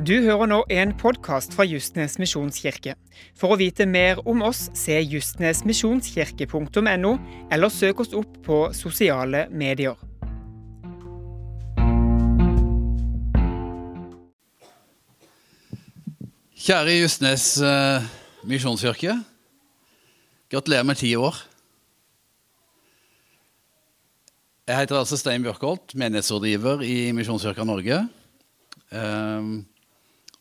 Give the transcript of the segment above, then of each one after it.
Du hører nå en podkast fra Justnes misjonskirke. For å vite mer om oss, se justnesmisjonskirke.no, eller søk oss opp på sosiale medier. Kjære Justnes eh, misjonskirke. Gratulerer med ti år. Jeg heter altså Stein Bjørkholt, menighetsrådgiver i Misjonskirka Norge. Ehm,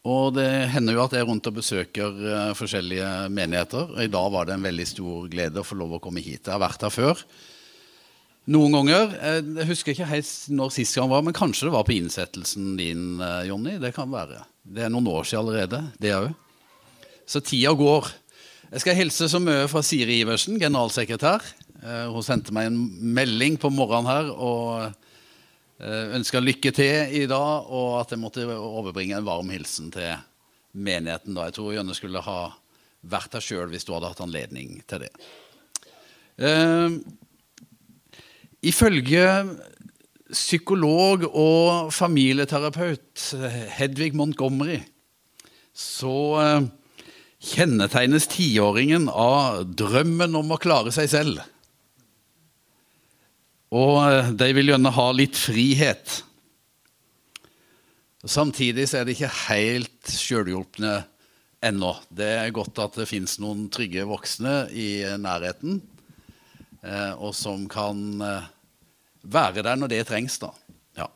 og det hender jo at jeg er rundt og besøker eh, forskjellige menigheter. Og i dag var det en veldig stor glede å få lov å komme hit. Jeg har vært her før. Noen ganger. eh, Jeg husker ikke helt når sist gang var, men kanskje det var på innsettelsen din, eh, Jonny. Det kan være. Det er noen år siden allerede, det òg. Så tida går. Jeg skal hilse så mye fra Siri Iversen, generalsekretær. Hun sendte meg en melding på morgenen her og ønska lykke til i dag, og at jeg måtte overbringe en varm hilsen til menigheten. da. Jeg tror Jønne skulle ha vært her sjøl hvis du hadde hatt anledning til det. Eh, Ifølge psykolog og familieterapeut Hedvig Montgomery så eh, kjennetegnes tiåringen av drømmen om å klare seg selv. Og eh, de vil gjerne ha litt frihet. Samtidig så er det ikke helt sjølhjulpne ennå. Det er godt at det fins noen trygge voksne i nærheten, eh, og som kan eh, være der når det trengs. da. Ja.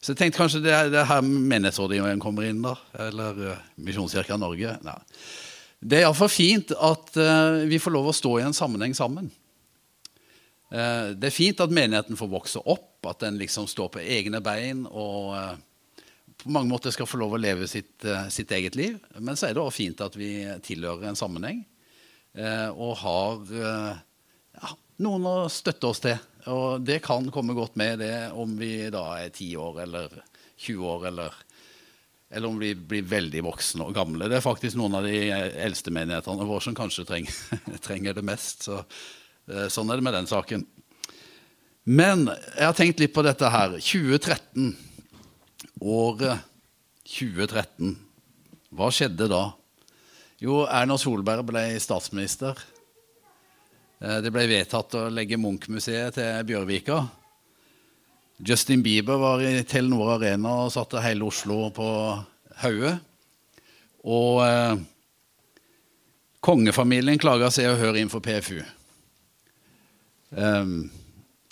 Så jeg tenkte kanskje det er, det er her menighetsrådgiveren kommer inn, da. Eller Misjonskirka Norge. Nei. Det er iallfall fint at vi får lov å stå i en sammenheng sammen. Eh, det er fint at menigheten får vokse opp, at den liksom står på egne bein og eh, på mange måter skal få lov å leve sitt, eh, sitt eget liv. Men så er det også fint at vi tilhører en sammenheng og har ja, noen å støtte oss til. Og det kan komme godt med det om vi da er 10 år eller 20 år eller eller om vi blir veldig voksne og gamle. Det er faktisk noen av de eldste menighetene våre som kanskje trenger, trenger det mest. Så, sånn er det med den saken. Men jeg har tenkt litt på dette her. 2013. Året 2013. Hva skjedde da? Jo, Erna Solberg ble statsminister. Eh, Det ble vedtatt å legge Munch-museet til Bjørvika. Justin Bieber var i Telenor Arena og satte hele Oslo på hodet. Og eh, kongefamilien klaga seg og hør inn for PFU. Um,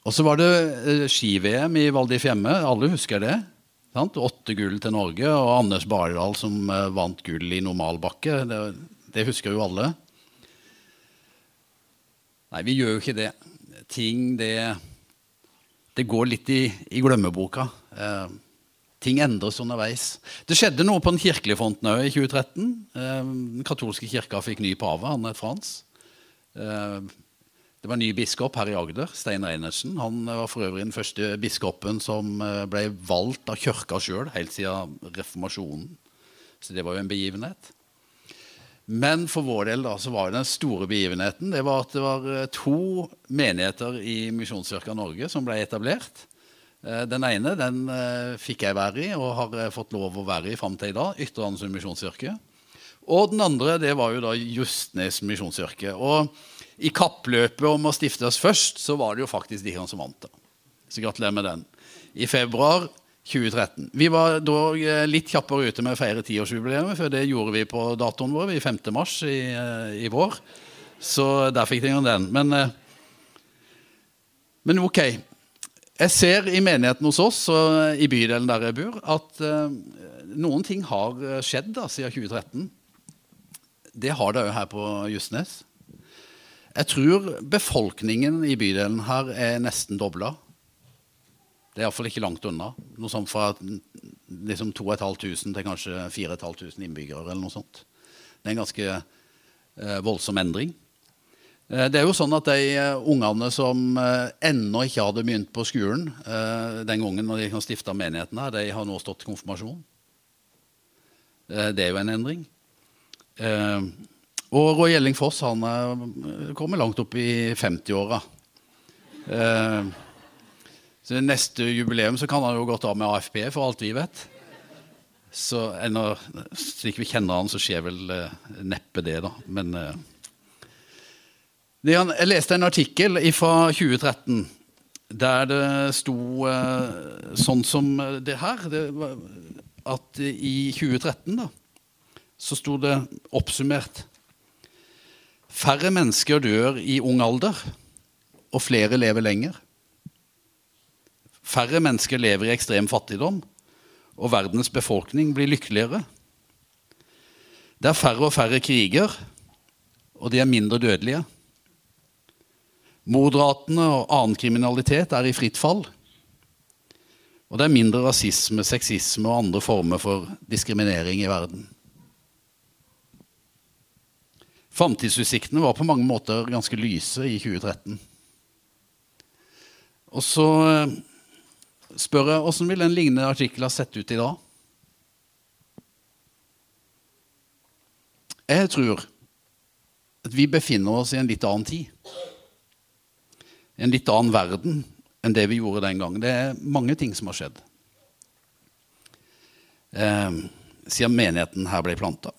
og så var det eh, ski-VM i Val di Fiemme. Alle husker det. Sant? Åtte gull til Norge, og Anders Bardal som eh, vant gull i normalbakke. Det, det husker jo alle. Nei, vi gjør jo ikke det. Ting, det det går litt i, i glemmeboka. Eh, ting endres underveis. Det skjedde noe på den kirkelige fronten òg i 2013. Eh, den katolske kirka fikk ny pave, er Frans. Eh, det var ny biskop her i Agder, Stein Reinertsen. Han var for øvrig den første biskopen som eh, ble valgt av kirka sjøl helt siden reformasjonen. Så det var jo en begivenhet. Men for vår del da, så var den store begivenheten det var at det var eh, to menigheter i Misjonskirka Norge som ble etablert. Eh, Den ene den eh, fikk jeg være i og har eh, fått lov å være i fram til i dag. Ytre Andesund misjonskirke. Og den andre det var jo da Justnes misjonskirke. Og i kappløpet om å stifte oss først, så var det jo faktisk de som vant. da. Så gratulerer med den. I februar 2013. Vi var da eh, litt kjappere ute med å feire tiårsjubileet, for det gjorde vi på datoen vår, i 5. mars i, eh, i vår. Så der fikk dere den. Men, eh, men ok. Jeg ser i menigheten hos oss og i bydelen der jeg bor, at noen ting har skjedd da, siden 2013. Det har det òg her på Justnes. Jeg tror befolkningen i bydelen her er nesten dobla. Det er iallfall ikke langt unna. Noe sånt fra liksom 2500 til kanskje 4500 innbyggere. eller noe sånt. Det er en ganske eh, voldsom endring. Eh, det er jo sånn at De eh, ungene som eh, ennå ikke hadde begynt på skolen eh, den gangen når de stifta menigheten, her, de har nå stått konfirmasjon. Eh, det er jo en endring. Eh, og Roy Elling Foss han kommer langt opp i 50-åra. Eh, så Neste jubileum så kan han jo gått av med AFP, for alt vi vet. Så ennå, slik vi kjenner han, så skjer vel eh, neppe det, da. Men eh, Jeg leste en artikkel fra 2013 der det sto eh, sånn som det her. Det var, at i 2013 da, så sto det oppsummert Færre mennesker dør i ung alder, og flere lever lenger. Færre mennesker lever i ekstrem fattigdom, og verdens befolkning blir lykkeligere. Det er færre og færre kriger, og de er mindre dødelige. Mordratene og annen kriminalitet er i fritt fall. Og det er mindre rasisme, sexisme og andre former for diskriminering i verden. Framtidsutsiktene var på mange måter ganske lyse i 2013. Og så eh, spør jeg åssen vil en lignende artikkel ha sett ut i dag? Jeg tror at vi befinner oss i en litt annen tid. En litt annen verden enn det vi gjorde den gangen. Det er mange ting som har skjedd eh, siden menigheten her ble planta.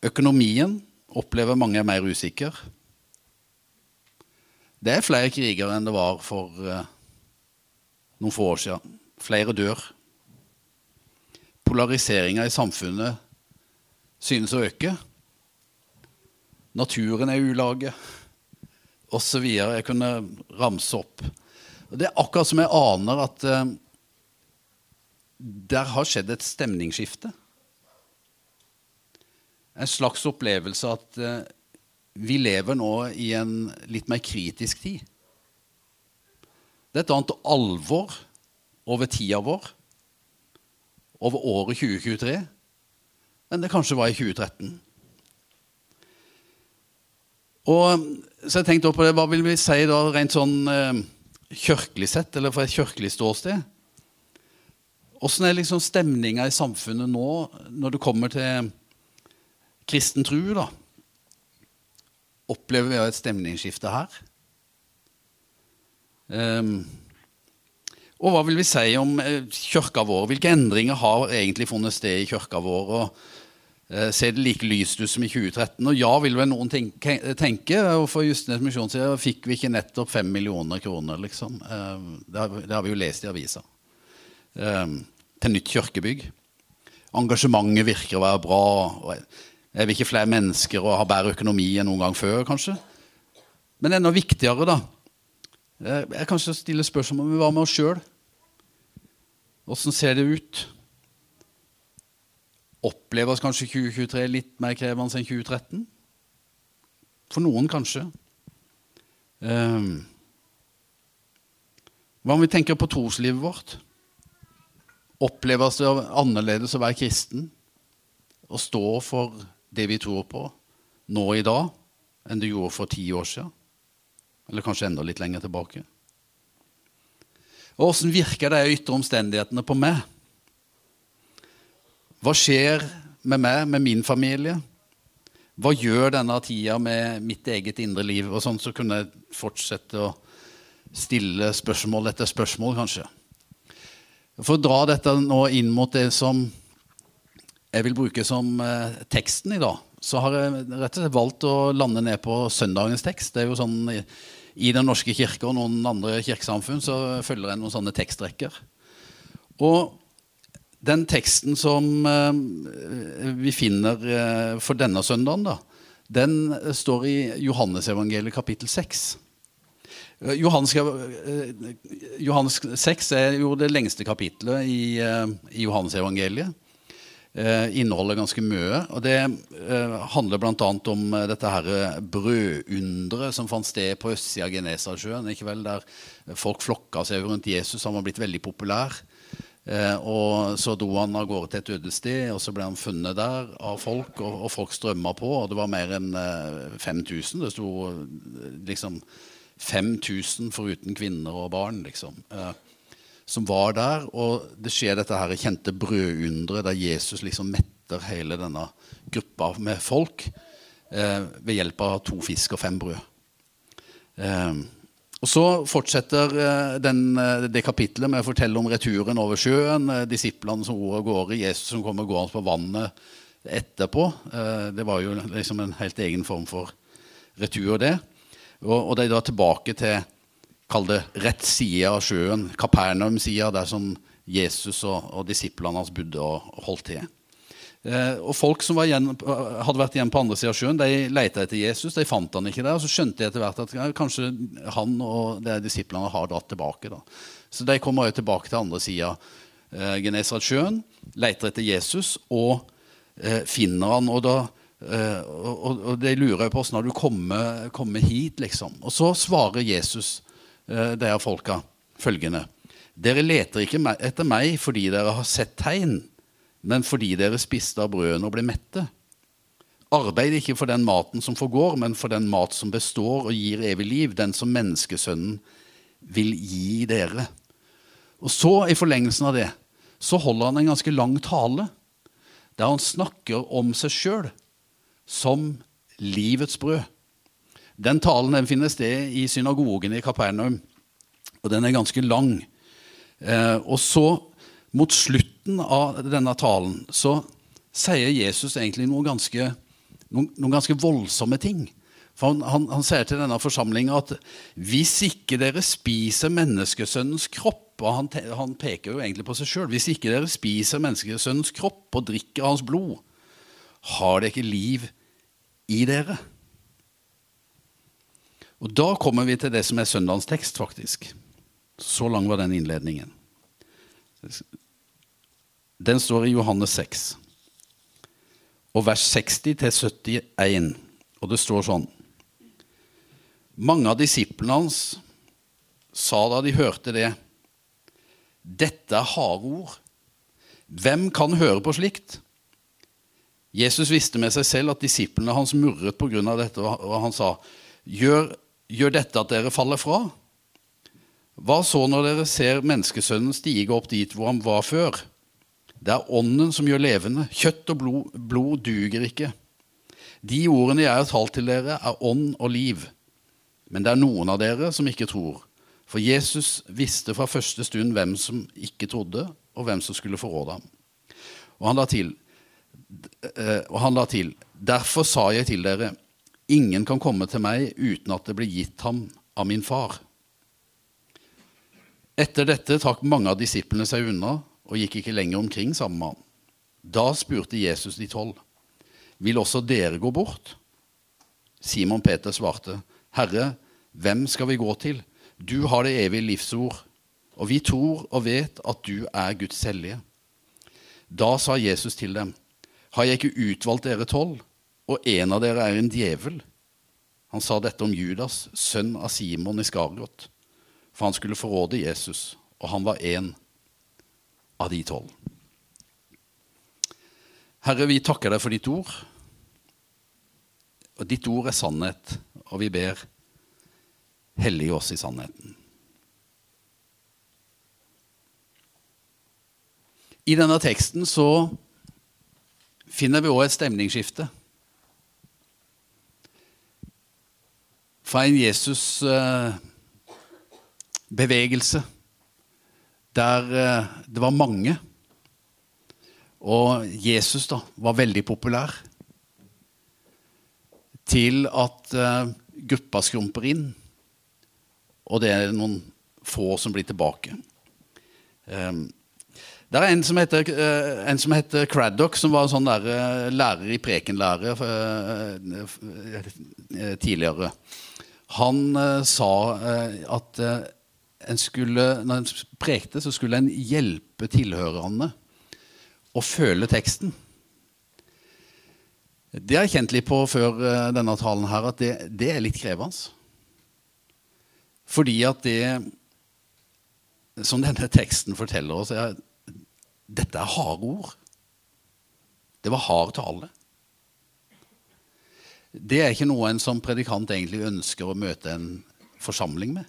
Økonomien opplever mange er mer usikker. Det er flere krigere enn det var for eh, noen få år siden. Flere dør. Polariseringa i samfunnet synes å øke. Naturen er ulage, osv. Jeg kunne ramse opp. Det er akkurat som jeg aner at eh, der har skjedd et stemningsskifte. En slags opplevelse at eh, vi lever nå i en litt mer kritisk tid. Det er et annet alvor over tida vår, over året 2023, enn det kanskje var i 2013. Og så jeg tenkte på det, Hva vil vi si da rent sånn eh, kirkelig sett, eller fra et kirkelig ståsted? Åssen er liksom stemninga i samfunnet nå når det kommer til kristen tro? da? Opplever vi et stemningsskifte her? Um, og hva vil vi si om eh, kirka vår? Hvilke endringer har egentlig funnet sted i kirka vår? og uh, Ser det like lyst ut som i 2013? Og ja, vil vel noen tenke, tenke og for Justenes misjonsside fikk vi ikke nettopp fem millioner kroner, liksom. Uh, det, har, det, har, vi jo lest i avisa. Um, til nytt kirkebygg. Engasjementet virker å være bra. og Er vi ikke flere mennesker og har bedre økonomi enn noen gang før, kanskje? Men enda viktigere, da Jeg kan ikke stille spørsmål om vi var med oss sjøl. Åssen ser det ut? Oppleves kanskje 2023 litt mer krevende enn 2013? For noen kanskje. Um, hva om vi tenker på troslivet vårt? Oppleves det annerledes å være kristen? Å stå for det vi tror på, nå i dag, enn det gjorde for ti år siden? Eller kanskje enda litt lenger tilbake? Og Åssen virker de ytre omstendighetene på meg? Hva skjer med meg, med min familie? Hva gjør denne tida med mitt eget indre liv? Og sånn så kunne jeg fortsette å stille spørsmål etter spørsmål, kanskje. For å dra dette nå inn mot det som jeg vil bruke som eh, teksten i dag, så har jeg rett og slett valgt å lande ned på søndagens tekst. Det er jo sånn I, Den norske kirke og noen andre kirkesamfunn så følger jeg noen sånne tekstrekker. Og den teksten som eh, vi finner eh, for denne søndagen, da, den står i Johannesevangeliet kapittel 6. Eh, Johannes, Johannes 6 er jo det lengste kapitlet i, i Johannes-evangeliet. Inneholder ganske mye. og Det handler bl.a. om dette her brødunderet som fant sted på østsida av Genesasjøen. Der folk flokka seg rundt Jesus. Han var blitt veldig populær. og Så dro han av gårde til et ødested, og så ble han funnet der av folk. Og, folk strømma på, og det var mer enn 5000. Det sto liksom 5000 foruten kvinner og barn, liksom, eh, som var der. Og det skjer dette her kjente brødunderet der Jesus liksom metter hele denne gruppa med folk eh, ved hjelp av to fisk og fem brød. Eh, Og Så fortsetter eh, den, eh, det kapitlet med å fortelle om returen over sjøen. eh, Disiplene som ror av gårde, Jesus som kommer gående på vannet etterpå. Det var jo liksom en helt egen form for retur, det. Og, og de da tilbake til kall det rett side av sjøen, Kapernaum-sida, der som Jesus og, og disiplene hans bodde og, holdt til. Eh, og Folk som igjen, hadde vært igjen på andre sida av sjøen, de lette etter Jesus. De fant han ikke der. og Så skjønte de etter hvert at kanskje han og de disiplene har dratt tilbake. da. Så de kommer jo tilbake til andre sida eh, Genesaretsjøen, leter etter Jesus og eh, finner han. og da eh, og, og de lurer på åssen har du kommet, kommet hit, liksom. Og så svarer Jesus eh, de folka følgende. Dere leter ikke etter meg fordi dere har sett tegn, men fordi dere spiste av brødene og ble mette. Arbeid ikke for den maten som forgår, men for den mat som består og gir evig liv, den som menneskesønnen vil gi dere. Og så, i forlengelsen av det, så holder han en ganske lang tale der han snakker om seg sjøl som livets brød. Den talen den finner sted i synagogen i Kapernaum, og den er ganske lang. Eh, og så, mot slutten av denne talen, så sier Jesus egentlig noe ganske, noen, noen ganske voldsomme ting. For han, han, han sier til denne forsamlinga at hvis ikke dere spiser menneskesønnens kropp og han, han peker jo egentlig på seg sjøl. Hvis ikke dere spiser menneskesønnens kropp og drikker hans blod, har dere ikke liv i dere. Og Da kommer vi til det som er søndagens tekst, faktisk. Så lang var den innledningen. Den står i Johannes 6, og vers 60 til 71. Og det står sånn Mange av disiplene hans sa da de hørte det, dette er harde ord. Hvem kan høre på slikt? Jesus visste med seg selv at disiplene hans murret pga. dette, og han sa, gjør, gjør dette at dere faller fra? Hva så når dere ser menneskesønnen stige opp dit hvor han var før? Det er ånden som gjør levende. Kjøtt og blod, blod duger ikke. De ordene jeg har talt til dere, er ånd og liv. Men det er noen av dere som ikke tror. For Jesus visste fra første stund hvem som ikke trodde, og hvem som skulle forråde ham. Og han la til, eh, og han la til Derfor sa jeg til dere, ingen kan komme til meg uten at det blir gitt ham av min far. Etter dette trakk mange av disiplene seg unna og gikk ikke lenger omkring sammen med ham. Da spurte Jesus de tolv, vil også dere gå bort? Simon Peter svarte, Herre, hvem skal vi gå til? Du har det evige livsord, og vi tror og vet at du er Guds hellige. Da sa Jesus til dem, Har jeg ikke utvalgt dere tolv, og en av dere er en djevel? Han sa dette om Judas, sønn av Simon Iskariot, for han skulle forråde Jesus, og han var en av de tolv. Herre, vi takker deg for ditt ord. Og ditt ord er sannhet, og vi ber hellige oss i sannheten. I denne teksten så finner vi òg et stemningsskifte. Fra en Jesus-bevegelse der eh, det var mange, og Jesus da var veldig populær, til at eh, gruppa skrumper inn, og det er noen få som blir tilbake. Det er en som heter, eh, en som heter Craddock, som var sånn der, eh, lærer i prekenlære eh, eh, tidligere. Han eh, sa eh, at eh, en skulle, når en prekte, så skulle en hjelpe tilhørerne å føle teksten. Det har jeg kjent litt på før eh, denne talen her, at det, det er litt krevende. Fordi at det som denne teksten forteller oss, er at dette er harde ord. Det var hard tale. Det er ikke noe en som predikant egentlig ønsker å møte en forsamling med.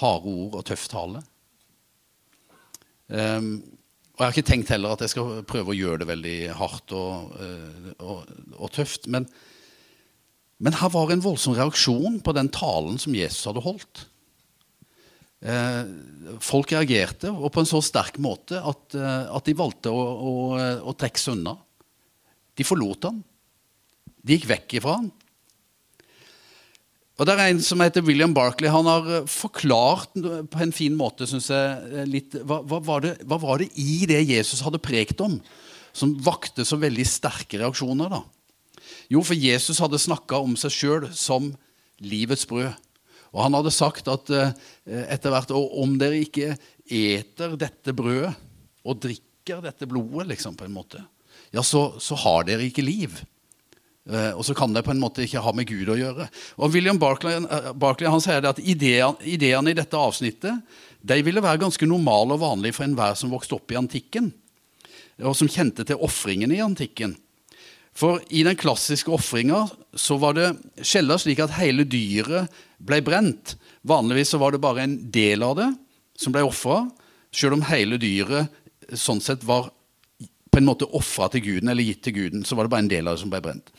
Harde ord og tøff tale. Um, og Jeg har ikke tenkt heller at jeg skal prøve å gjøre det veldig hardt og, eh, og, og tøft. Men, Men her var en voldsom reaksjon på den talen som Jesus hadde holdt. Eh, folk reagerte, og på en så sterk måte at, eh, at de valgte å, å, å trekke seg unna. De forlot han. De gikk vekk ifra han. Og det er En som heter William Barkley. Han har eh, forklart på en fin måte synes jeg, eh, litt, hva, hva, var det, hva, var det, i det Jesus hadde prekt om, som vakte så veldig sterke reaksjoner? da? Jo, for Jesus hadde snakka om seg sjøl som livets brød. Og han hadde sagt at eh, etter hvert om dere ikke eter dette brødet og drikker dette blodet, liksom, på en måte, ja, så, så har dere ikke liv. Uh, og så kan det på en måte ikke ha med Gud å gjøre. Og William Barclay, uh, Barclay han sier at ideene, ideene, i dette avsnittet de ville være ganske normale og vanlige for enhver som vokste opp i antikken, og som kjente til ofringene i antikken. For i den klassiske ofringa så var det sjelden slik at hele dyret ble brent. Vanligvis så var det bare en del av det som ble ofra, selv om hele dyret sånn sett var på en måte ofra til guden eller gitt til guden. så var det bare en del av det som ble brent.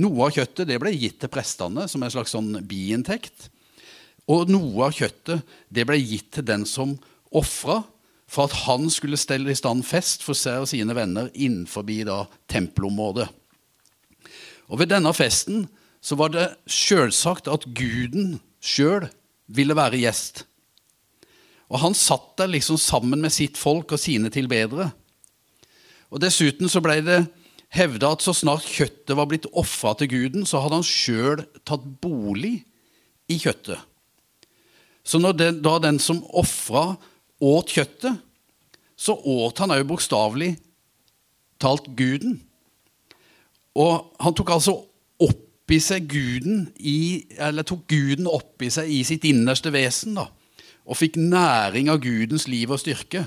Noe av kjøttet det ble gitt til prestene som en slags sånn biinntekt. Og noe av kjøttet det ble gitt til den som ofra, for at han skulle stelle i stand fest for seg og sine venner innenfor tempelområdet. Og Ved denne festen så var det sjølsagt at guden sjøl ville være gjest. Og Han satt der liksom sammen med sitt folk og sine tilbedere. Og Dessuten så ble det hevda at så snart kjøttet var blitt ofra til guden, så hadde han sjøl tatt bolig i kjøttet. Så den, da den som ofra, åt kjøttet, så åt han òg bokstavelig talt guden. Og han tok altså opp i seg guden i, eller tok guden opp i seg i sitt innerste vesen. da, Og fikk næring av Gudens liv og styrke.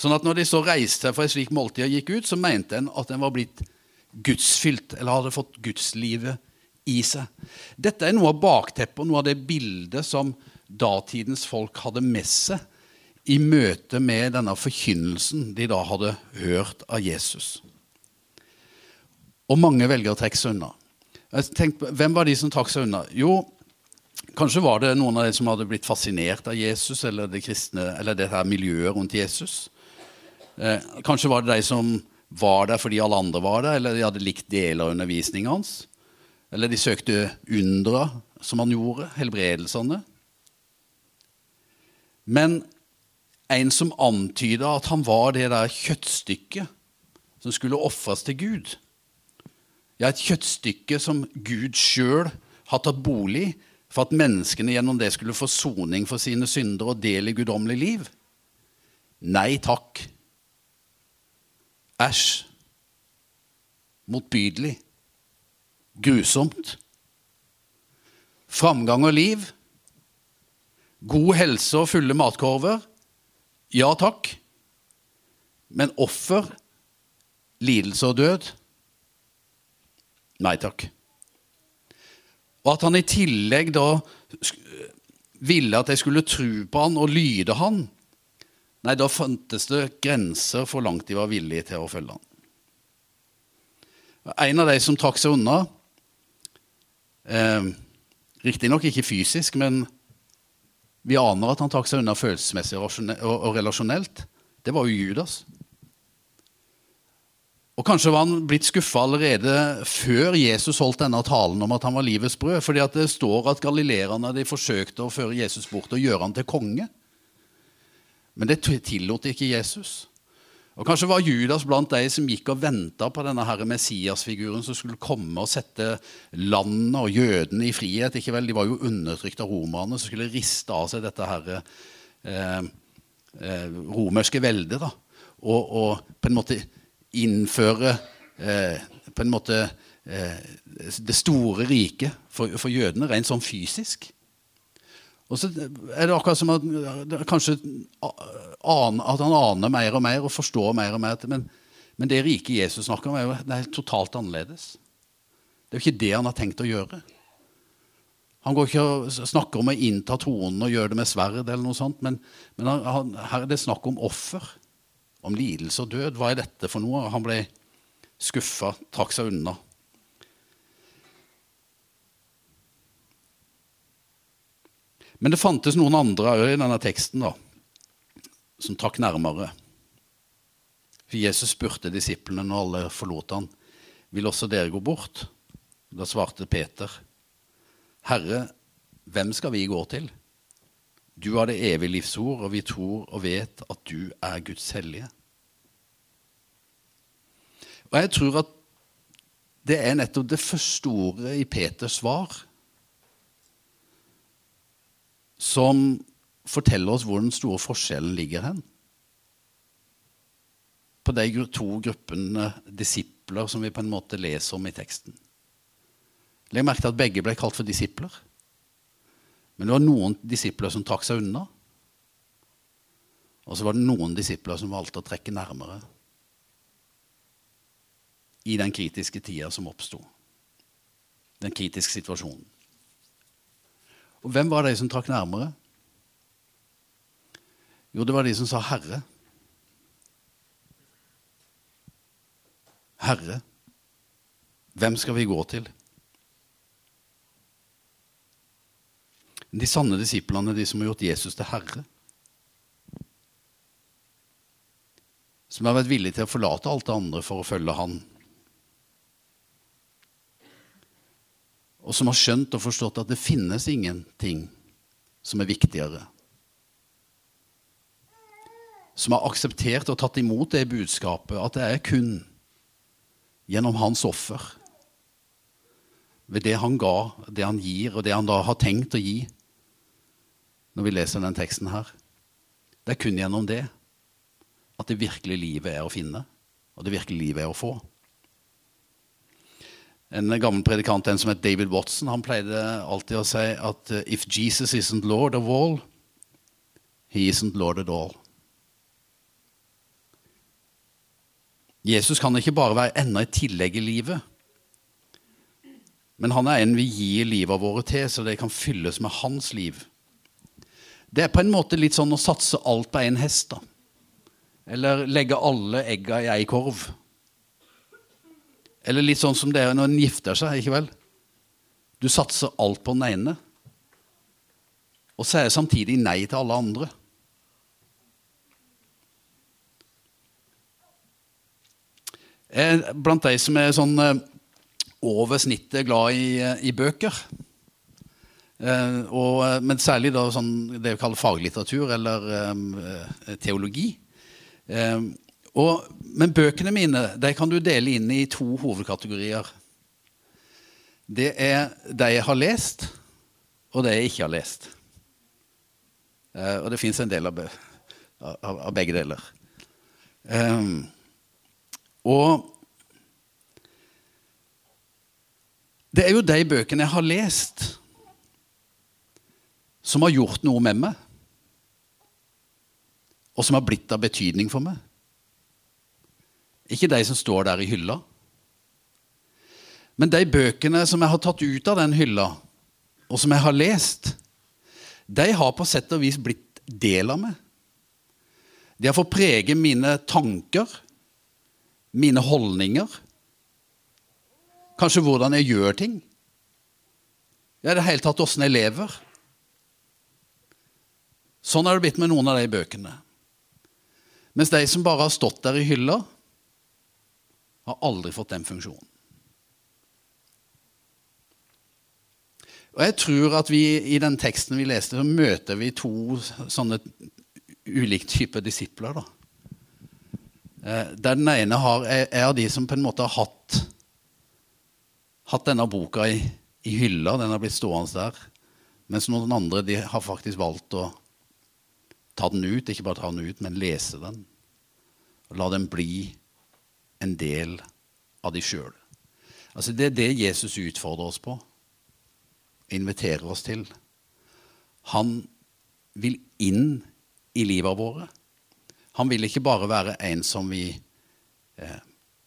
Sånn at når de så reiste seg for et slikt måltid og gikk ut, så mente en at en var blitt gudsfylt, eller hadde fått gudslivet i seg. Dette er noe av bakteppet og noe av det bildet som datidens folk hadde med seg i møte med denne forkynnelsen de da hadde hørt av Jesus. Og mange velger å trekke seg unna. Tenkte, hvem var de som trakk seg unna? Jo, kanskje var det noen av de som hadde blitt fascinert av Jesus eller det, kristne, eller det her miljøet rundt Jesus. Eh, kanskje var det de som var der fordi alle andre var der, eller de hadde likt deler av undervisningen hans. Eller de søkte undra som han gjorde, helbredelsene. Men en som antyda at han var det der kjøttstykket som skulle ofres til Gud. Ja, et kjøttstykke som Gud sjøl har tatt bolig for at menneskene gjennom det skulle få soning for sine synder og del i guddommelig liv. Nei takk. Æsj. Motbydelig. Grusomt. Framgang og liv. God helse og fulle matkorver. Ja takk. Men offer, lidelse og død? Nei takk. Og at han i tillegg da ville at jeg skulle tro på han og lyde han, Nei, da fantes det grenser for langt de var villige til å følge han. En av de som trakk seg unna, eh, riktignok ikke fysisk, men vi aner at han trakk seg unna følelsesmessig og relasjonelt, det var jo Judas. Og Kanskje var han blitt skuffa allerede før Jesus holdt denne talen om at han var livets brød. fordi det står at galileerne forsøkte å føre Jesus bort og gjøre han til konge. Men det tillot ikke Jesus. Og Kanskje var Judas blant de som gikk og venta på denne Messias-figuren som skulle komme og sette landet og jødene i frihet. Ikke vel, De var jo undertrykt av romerne, som skulle riste av seg dette her, eh, eh, romerske veldet. da, og, og, på en måte innføre eh, på en måte eh, det store riket for, for jødene, rent sånn fysisk. Og så er det akkurat som at kanskje at han aner mer og mer og forstår mer og mer. Men, men det rike Jesus snakker om, er jo det er totalt annerledes. Det er jo ikke det han har tenkt å gjøre. Han går ikke og snakker om å innta tronen og gjøre det med sverd, eller noe sånt, men, men han, her er det snakk om offer. Om lidelse og død. Hva er dette for noe? Han ble skuffa, trakk seg unna. Men det fantes noen andre i denne teksten da, som trakk nærmere. For Jesus spurte disiplene når alle forlot han, vil også dere gå bort? Da svarte Peter, Herre, hvem skal vi gå til? Du har det evige livsord, og vi tror og vet at du er Guds hellige. Og jeg tror at det er nettopp det første ordet i Peters svar som forteller oss hvor den store forskjellen ligger hen. På de to gruppene disipler som vi på en måte leser om i teksten. Legg merke til at begge ble kalt for disipler. Men det var noen disipler som trakk seg unna. Og så var det noen disipler som valgte å trekke nærmere i den kritiske tida som oppsto. Den kritiske situasjonen. Og hvem var de som trakk nærmere? Jo, det var de som sa 'Herre'. Herre, hvem skal vi gå til? De sanne disiplene, de som har gjort Jesus til herre. Som har vært villige til å forlate alt det andre for å følge Han. Og som har skjønt og forstått at det finnes ingenting som er viktigere. Som har akseptert og tatt imot det budskapet at det er kun gjennom hans offer, ved det han ga, det han gir, og det han da har tenkt å gi, når vi leser den teksten her. Det er kun gjennom det at det virkelige livet er å finne, og det virkelige livet er å få. En gammel predikant en som het David Watson, han pleide alltid å si at uh, if Jesus isn't Lord of all, he isn't Lord at all. Jesus kan ikke bare være enda et tillegg i livet. Men han er en vi gir livet våre til, så det kan fylles med hans liv. Det er på en måte litt sånn å satse alt på én hest. da. Eller legge alle egga i ei korv. Eller litt sånn som det er når en gifter seg. ikke vel? Du satser alt på den ene, og sier samtidig nei til alle andre. Er blant de som er sånn eh, over snittet glad i, eh, i bøker. Eh, og, men særlig da sånn, det vi kaller faglitteratur eller eh, teologi. Eh, og, men bøkene mine de kan du dele inn i to hovedkategorier. Det er de jeg har lest, og de jeg ikke har lest. Uh, og det fins en del av, av, av, begge deler. Um, og det er jo de bøkene jeg har lest, som har gjort noe med meg, og som har blitt av betydning for meg. Ikke de som står der i hylla. Men de bøkene som jeg har tatt ut av den hylla, og som jeg har lest, de har på sett og vis blitt del av meg. De har fått prege mine tanker, mine holdninger. Kanskje hvordan jeg gjør ting. Ja, i det hele tatt åssen jeg lever. Sånn har det blitt med noen av de bøkene. Mens de som bare har stått der i hylla, har aldri fått den funksjonen. Og jeg tror at vi I den teksten vi leste, så møter vi to sånne ulike typer disipler. da. Eh, der den ene har, er av de som på en måte har hatt, hatt denne boka i, i, hylla. Den har blitt stående der. Mens noen andre de har faktisk valgt å ta den ut. Ikke bare ta den ut, men lese den. Og la den bli en del av de sjøl. Altså, det er det Jesus utfordrer oss på, inviterer oss til. Han vil inn i livet våre. Han vil ikke bare være en som vi eh,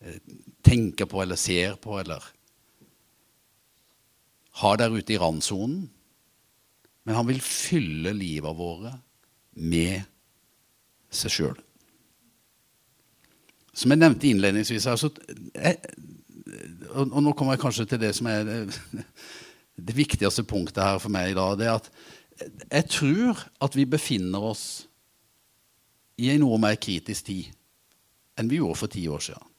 eh, tenker på eller ser på eller har der ute i randsonen. Men han vil fylle livet våre med seg sjøl. Som jeg nevnte innledningsvis altså, jeg, og, og, nå kommer jeg kanskje til det som er det, det viktigste punktet her for meg i dag. det er at Jeg tror at vi befinner oss i en noe mer kritisk tid enn vi gjorde for ti år siden.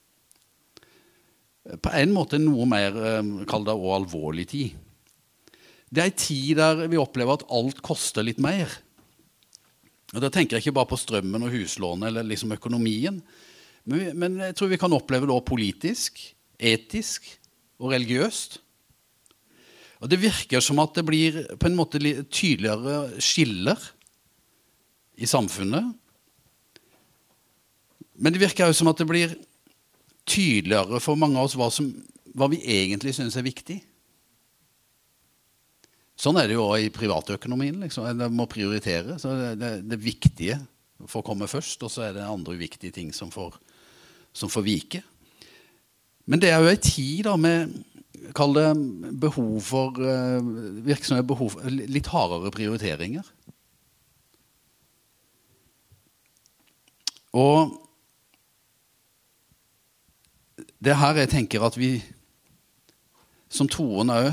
På en måte noe mer eh, kall det også alvorlig tid. Det er en tid der vi opplever at alt koster litt mer. Og Da tenker jeg ikke bare på strømmen og huslånet eller liksom økonomien. Men, men jeg tror vi kan oppleve det også politisk, etisk og religiøst. Og Det virker som at det blir på en måte tydeligere skiller i samfunnet. Men det virker også som at det blir tydeligere for mange av oss hva, som, hva vi egentlig syns er viktig. Sånn er det jo òg i privatøkonomien. Liksom. Det må prioritere. Så det, det, det viktige får komme først, og så er det andre uviktige ting som får, som får vike. Men det er jo ei tid da med Kall det behov for uh, virksomhet, behov for litt hardere prioriteringer. Og det er her jeg tenker at vi som troende òg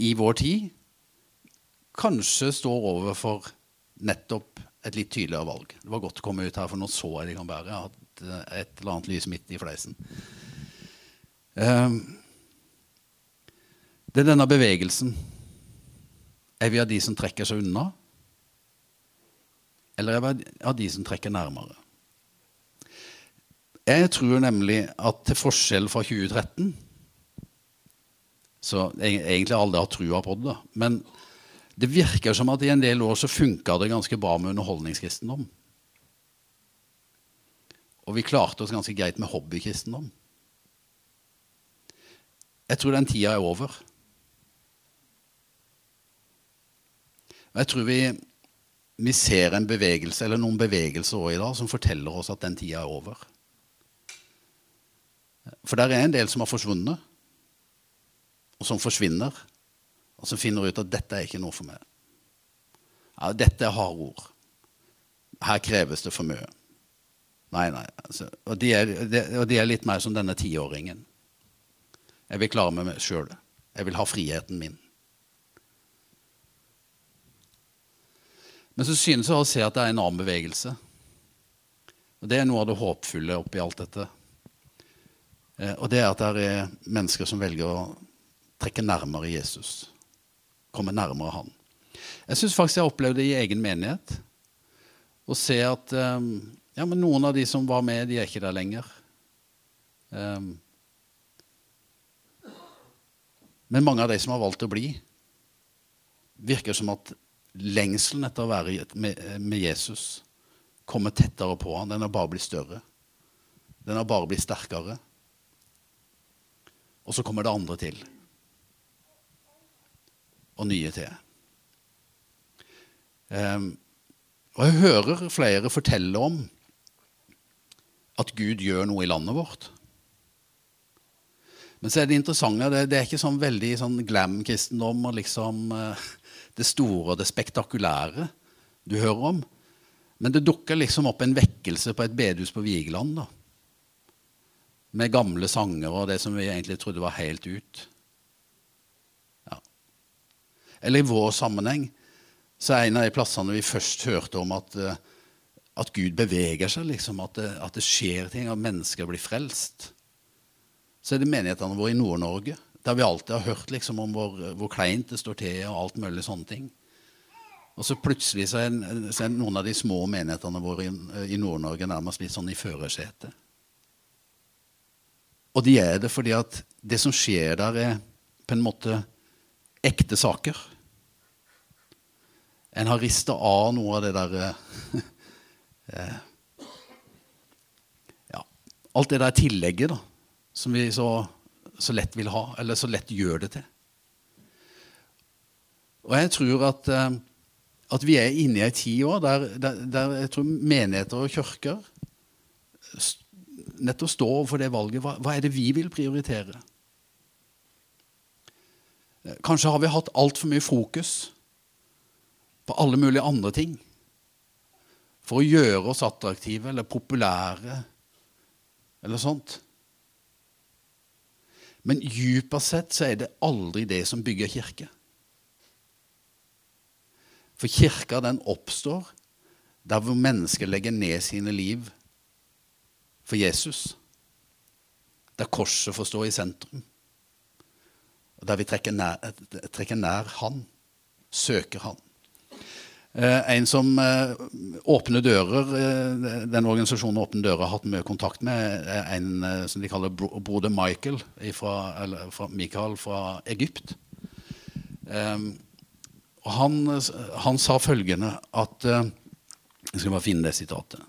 i vår tid kanskje står overfor nettopp et litt tydeligere valg. Det var godt å komme ut her, for nå så jeg det kan bære. Jeg et eller annet lys midt i fleisen. Um, det er denne bevegelsen. Er vi av de som trekker seg unna? Eller er vi av de som trekker nærmere? Jeg tror nemlig at til forskjell fra 2013 så jeg egentlig alle har trua på det. Men det virker som at i en del år så funka det ganske bra med underholdningskristendom. Og vi klarte oss ganske greit med hobbykristendom. Jeg tror den tida er over. Jeg tror vi, vi ser en bevegelse, eller noen bevegelser også i dag som forteller oss at den tida er over. For der er en del som har forsvunnet og som forsvinner, og som finner ut at dette er ikke noe for meg. Ja, dette er harde ord. Her kreves det for mye. Nei, nei. Altså, og, de er, de, og, de er, litt mer som denne tiåringen. Jeg vil klare meg sjøl. Jeg vil ha friheten min. Men så synes jeg å se at det er en annen bevegelse. Og Det er noe av det håpfulle oppi alt dette. Eh, og det er at det er mennesker som velger å trekke nærmere Jesus. Komme nærmere Han. Jeg syns faktisk jeg har opplevd det i egen menighet. Å se at um, ja, men noen av de som var med, de er ikke der lenger. Um, men mange av de som har valgt å bli, virker som at lengselen etter å være med, Jesus kommer tettere på han. Den har bare blitt større. Den har bare blitt sterkere. Og så kommer det andre til og nye til. Um, og jeg hører flere fortelle om at Gud gjør noe i landet vårt. Men så er det interessante det, det er ikke sånn veldig sånn glam-kristendom og liksom uh, det store og det spektakulære du hører om. Men det dukker liksom opp en vekkelse på et bedehus på Vigeland. da. Med gamle sanger og det som vi egentlig trodde var helt ut. Eller i vår sammenheng så er en av de plassene vi først hørte om at, eh, at Gud beveger seg, liksom, at, det, at det skjer ting, at mennesker blir frelst. Så er det menighetene våre i Nord-Norge, der vi alltid har hørt liksom, om hvor, hvor, kleint det står til, og alt mulig sånne ting. Og så plutselig så er, så er noen av de små menighetene våre i, i Nord-Norge nærmest litt sånn i førersetet. Og de er det fordi at det som skjer der, er på en måte ekte saker. En har rista av noe av det derre eh, Ja, alt det der tillegget da, som vi så, så, lett vil ha, eller så lett gjør det til. Og jeg tror at, eh, at vi er inne i ei tid òg der, der, der, jeg tror menigheter og kirker nettopp står overfor det valget. Hva, hva er det vi vil prioritere? Kanskje har vi hatt altfor mye fokus på alle mulige andre ting for å gjøre oss attraktive eller populære eller sånt. Men dypest sett så er det aldri det som bygger kirke. For kirka den oppstår der hvor mennesker legger ned sine liv for Jesus. Der korset får stå i sentrum. Og der vi trekker nær, trekker nær Han, søker Han. Eh, en som eh, Åpne Dører, eh, den organisasjonen Åpne Dører har hatt mye kontakt med, en som de kaller bro, broder Michael, fra, fra Michael fra Egypt. Og han, han, sa følgende at Jeg skal bare finne det sitatet.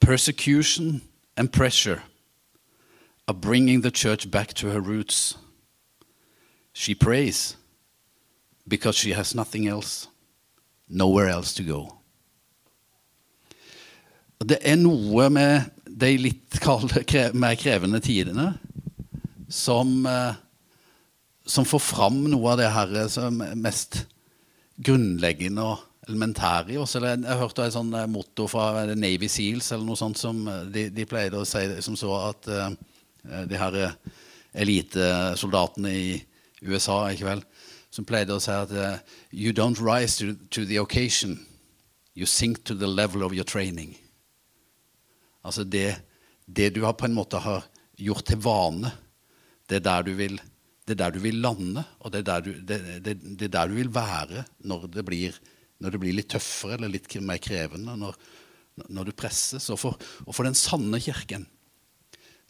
Persecution and pressure are bringing the church back to her roots. She prays because she has nothing else, nowhere else to go. Det er noe med de litt kalde, mer krevende tidene som, eh, som får fram noe av det her som er mest grunnleggende og elementære i oss. Jeg hørte et sånt motto fra Navy Seals eller noe sånt som de, de pleide å si som så at de her elitesoldatene i USA ikke vel, som pleide å si at uh, You don't rise to, to, the occasion. You sink to the level of your training. Altså det, det du har på en måte har gjort til vane, det er vil, det er der du vil lande, og det er der du, det er der du vil være når det, blir, når det blir litt tøffere eller litt mer krevende, når, når du presses. Og for, og for den sanne kirken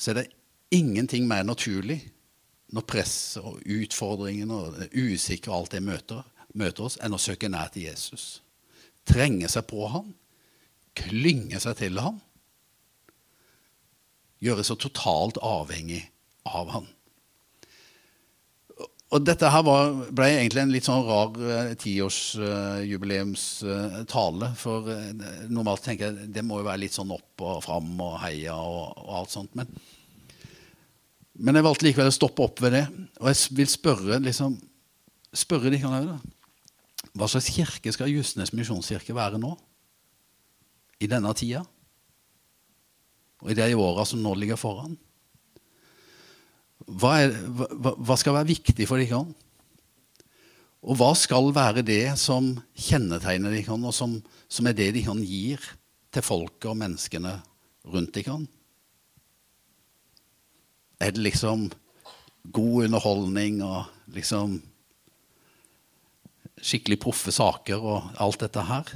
så er det ingenting mer naturlig når presset og utfordringene og usikre og alt det møter, møter oss, enn å søke nær til Jesus. Trenge seg på ham, klynge seg til ham. Gjøre seg totalt avhengig av ham. Og dette her var, ble egentlig en litt sånn rar eh, tiårsjubileumstale. Eh, for eh, normalt tenker jeg det må jo være litt sånn opp og fram og heia og, og alt sånt. Men, men, jeg valgte likevel å stoppe opp ved det. Og jeg vil spørre liksom, spørre de kan òg, da. Hva slags kirke skal Justnes misjonskirke være nå? I denne tida? Og i de åra som nå ligger foran? hva, er, hva, hva, skal være viktig for dere? Og hva skal være det som kjennetegner dere, og som, som er det dere gir til folket og menneskene rundt dere? Er det liksom god underholdning og liksom skikkelig proffe saker og alt dette her?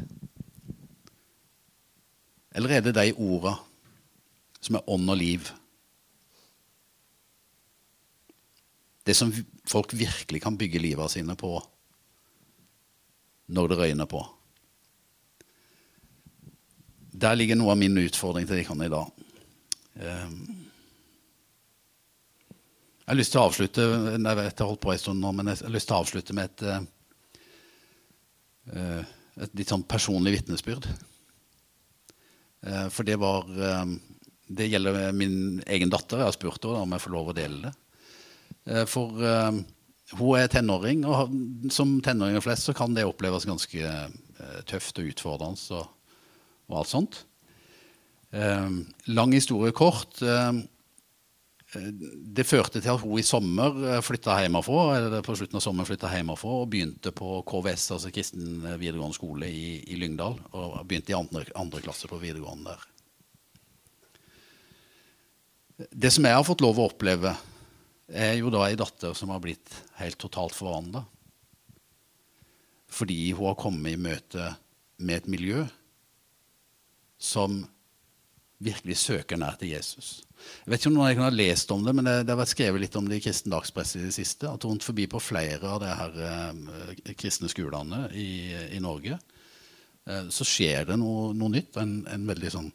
Eller er det de orda som er ånd og liv? Det som folk virkelig kan bygge livet sine på når det røyner på. Der ligger noe av min utfordring til dere i dag. Ehm, jeg har lyst til å avslutte jeg vet jeg holdt på en nå, men jeg har lyst til å avslutte med et, eh, eh, et litt sånn personlig vitnesbyrd. Eh, for det var Det gjelder min egen datter. Jeg har spurt henne om jeg får lov å dele det. For hun er tenåring, og som tenåringer flest så kan det oppleves ganske tøft og utfordrende og, og alt sånt. Lang historie kort. Det førte til at hun i sommer flytta hjemmefra, eller på slutten av sommeren flytta hjemmefra og begynte på KVS, altså kristen videregående skole i, i Lyngdal. Og begynte i andre, andre klasse på videregående der. Det som jeg har fått lov å oppleve er jo da ei datter som har blitt helt totalt forvandla. Fordi hun har kommet i møte med et miljø som virkelig søker nær til Jesus. Jeg vet ikke om noen har lest om det, men det, det har vært skrevet litt om det i kristen dagspress i det siste. At rundt forbi på flere av de her eh, kristne skolene i, i Norge eh, så skjer det noe, noe nytt. En, en, veldig sånn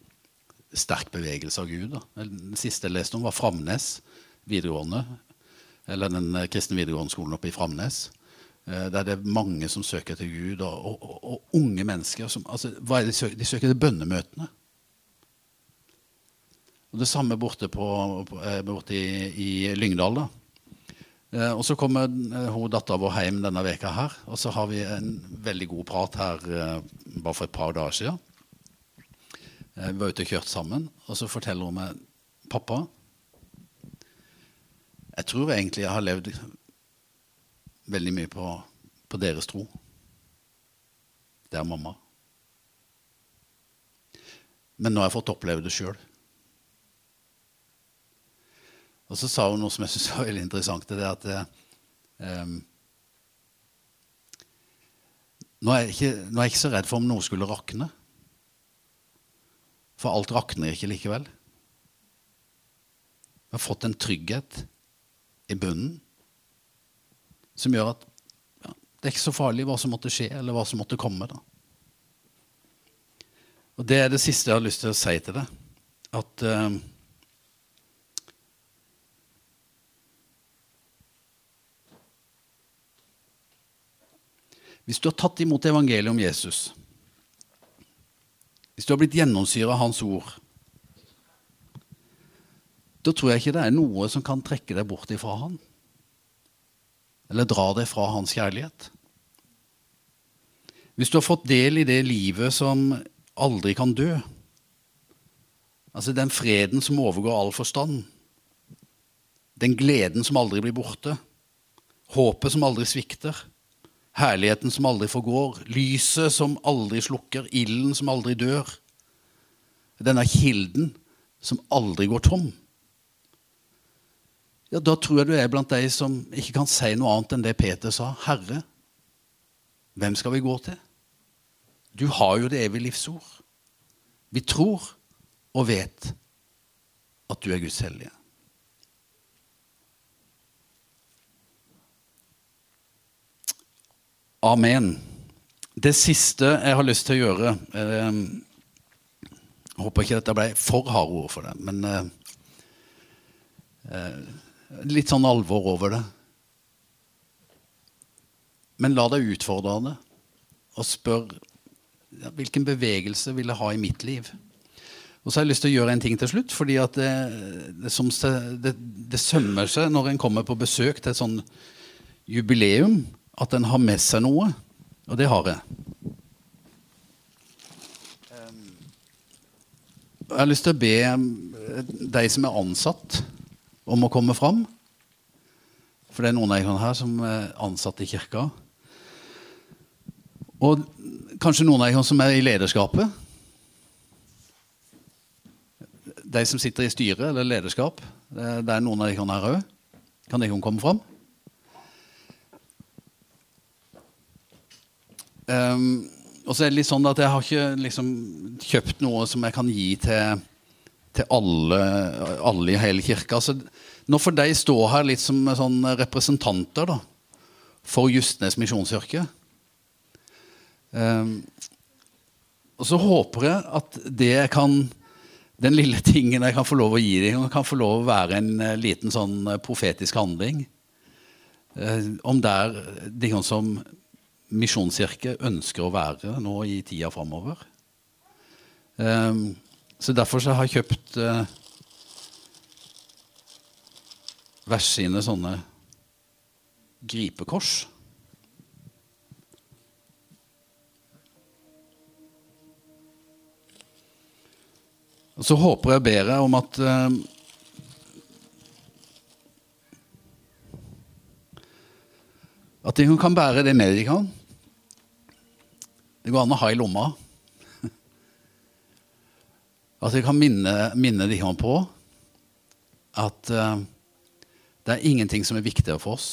sterk bevegelse av Gud. Da. Den siste jeg leste om, var Framnes videregående, eller den eh, kristne videregående skolen oppe i Framnes. Eh, der det er mange som søker til Gud, og, og, og, unge mennesker. Som, altså, de søker? De søker til bønnemøtene. Og Det samme borte, på, eh, borte i, i, Lyngdal. da. og Så kommer hun dattera vår hjem denne veka her, og så har vi en veldig god prat her bare for et par dager siden. vi var ute og kjørte sammen, og så forteller hun meg pappa, jeg tror egentlig jeg har levd veldig mye på på deres tro. Det er mamma. Men nå har jeg fått oppleve det sjøl. Og så sa hun noe som jeg syns var veldig interessant. Det er at eh, nå, er ikke, nå, er jeg ikke, så redd for om noe skulle rakne. For alt rakner ikke likevel. Vi har fått en trygghet i bunnen som gjør at ja, det er ikke så farlig hva som måtte skje, eller hva som måtte komme. da. Og Det er det siste jeg har lyst til å si til deg. At uh, Hvis du har tatt imot evangeliet om Jesus, hvis du har blitt gjennomsyra av hans ord, da tror jeg ikke det er noe som kan trekke deg bort ifra han. Eller dra deg fra hans kjærlighet. Hvis du har fått del i det livet som aldri kan dø. Altså den freden som overgår all forstand. Den gleden som aldri blir borte. Håpet som aldri svikter. Herligheten som aldri forgår. Lyset som aldri slukker. Ilden som aldri dør. Denne kilden som aldri går tom. Ja, Da tror jeg du er blant de som ikke kan si noe annet enn det Peter sa. Herre, hvem skal vi gå til? Du har jo det evige livsord. Vi tror og vet at du er Guds hellige. Amen. Det siste jeg har lyst til å gjøre eh, Jeg håper ikke dette ble for harde ord for det, men eh, eh, litt sånn alvor over det. Men la deg utfordre det, og spør hvilken bevegelse vil jeg ha i mitt liv? Og så har jeg lyst til å gjøre en ting til slutt. fordi at det, det, det, det sømmer seg når en kommer på besøk til et sånn jubileum, at en har med seg noe. Og det har jeg. Jeg har lyst til å be de som er ansatt, om å komme fram. For det er noen av dere her som er ansatt i kirka. Og kanskje noen av dere som er i lederskapet. De som sitter i styret eller lederskap. Det er noen av dere her òg. Kan dere komme fram? Um, og så er det litt sånn at jeg har ikke liksom, kjøpt noe som jeg kan gi til, til alle, alle, i hele kirka. Så nå får de stå her litt som sånn representanter da, for Justnes misjonskirke. Um, og så håper jeg at det kan den lille tingen jeg kan få lov å gi dem, kan få lov å være en uh, liten sånn uh, profetisk handling. Uh, om der de som misjonskirke ønsker å være nå i tida framover. Um, så derfor så har jeg kjøpt vers sine sånne gripekors. Og så håper jeg bedre om at uh, At de kan bære det med de kan. Det går an å ha i lomma. At vi kan minne, minne de om på at uh, det er ingenting som er viktigere for oss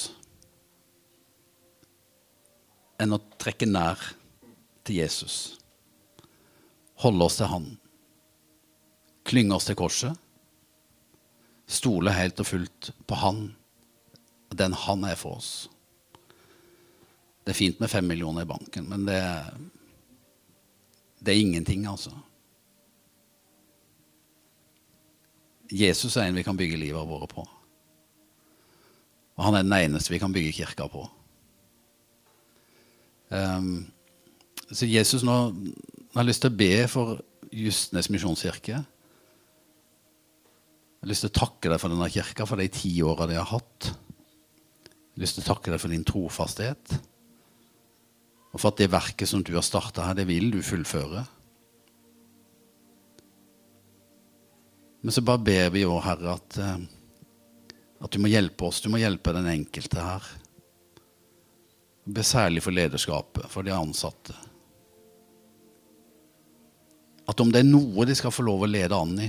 enn å trekke nær til Jesus. Holde oss til Han klynge oss til korset, stole helt og fullt på Han, den Han er for oss. Det er fint med fem millioner i banken, men det, det er ingenting, altså. Jesus er en vi kan bygge livet vårt på. Og han er den eneste vi kan bygge kirka på. Um, så Jesus nå har lyst til å be for Justnes misjonskirke. Jeg har lyst til å takke deg for denne kirka, for de ti åra de har hatt. Jeg har lyst til å takke deg for din trofasthet. Og for at det verket som du har starta her, det vil du fullføre. Men så bare ber vi òg, Herre, at, eh, at du må hjelpe oss. Du må hjelpe den enkelte her. Ber særlig for lederskapet, for de ansatte. At om det er noe de skal få lov å lede an i,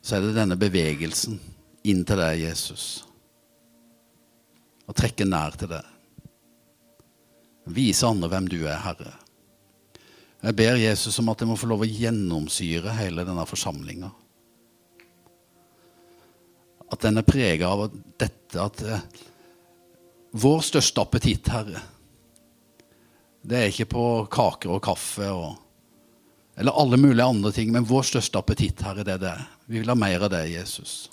så er det denne bevegelsen inn til deg, Jesus. Og trekke nær til deg. Vise andre hvem du er, Herre. Jeg ber Jesus om at jeg må få lov å gjennomsyre hele denne forsamlinga. At den er prega av dette at eh, vår største appetitt, Herre, det er ikke på kaker og kaffe og, eller alle mulige andre ting, men vår største appetitt, Herre, det er det. Vi vil ha mer av det, Jesus.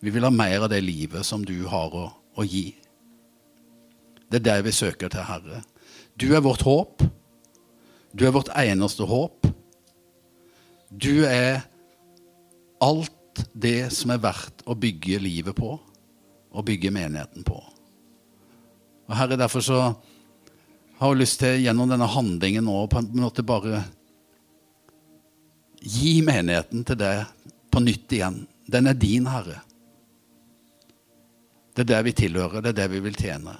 Vi vil ha mer av det livet som du har å, å gi. Det er deg vi søker til, Herre. Du er vårt håp. Du er vårt eneste håp. Du er alt det som er verdt å bygge livet på, og bygge menigheten på. Og Herre, derfor så har jeg lyst til gjennom denne handlingen nå på en måte bare gi menigheten til deg på nytt igjen. Den er din, Herre. Det er det vi tilhører, det er det vi vil tjene.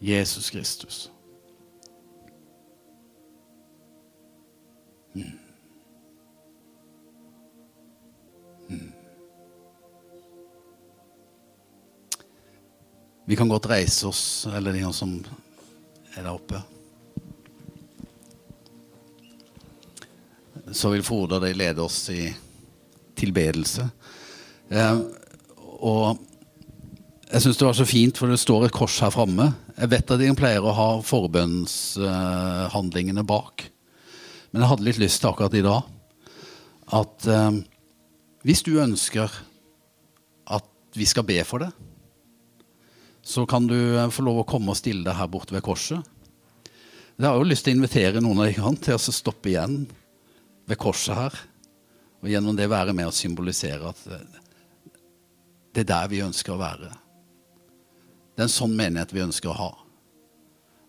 Jesus Kristus. Mm. Mm. Vi kan godt reise oss, eller de som er der oppe. Så vil Frode og de lede oss i tilbedelse. Eh, og jeg syns det var så fint, for det står et kors her framme. Jeg vet at de pleier å ha forbønnshandlingene eh, bak. Men jeg hadde litt lyst til akkurat i dag at eh, hvis du ønsker at vi skal be for det, så kan du eh, få lov å komme og stille deg her borte ved korset. Jeg har jo lyst til å invitere noen av dere til å stoppe igjen ved korset her. Og gjennom det være med å symbolisere at det er der vi ønsker å være. Det er en sånn menighet vi ønsker å ha.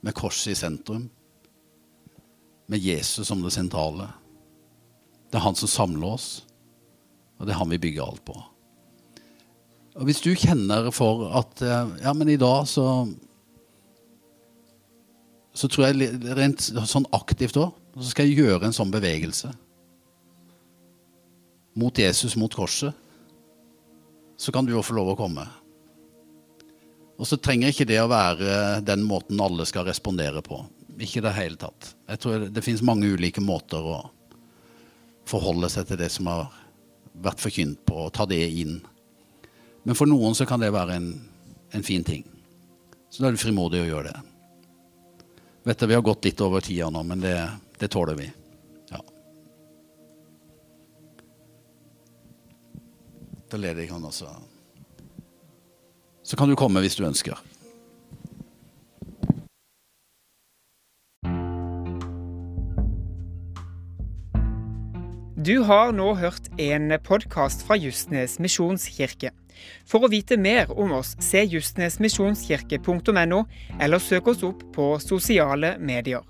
Med korset i sentrum. Med Jesus som det sentrale. Det er han som samler oss, og det er han vi bygger alt på. Og Hvis du kjenner for at eh, Ja, men i dag så Så tror jeg rent sånn aktivt òg, så skal jeg gjøre en sånn bevegelse. Mot Jesus, mot korset. Så kan du jo få lov å komme. Og så trenger ikke det å være den måten alle skal respondere på. Ikke i det hele tatt. Jeg tror det finnes mange ulike måter å forholde seg til det som har vært forkynt på, og ta det inn. Men for noen så kan det være en, en fin ting. Så da er du frimodig å gjøre det. Vet du, Vi har gått litt over tida nå, men det, det tåler vi. Ja. Da leder jeg han også. Så kan du komme hvis du ønsker. Du har nå hørt en podkast fra Justnes misjonskirke. For å vite mer om oss, se justnesmisjonskirke.no, eller søk oss opp på sosiale medier.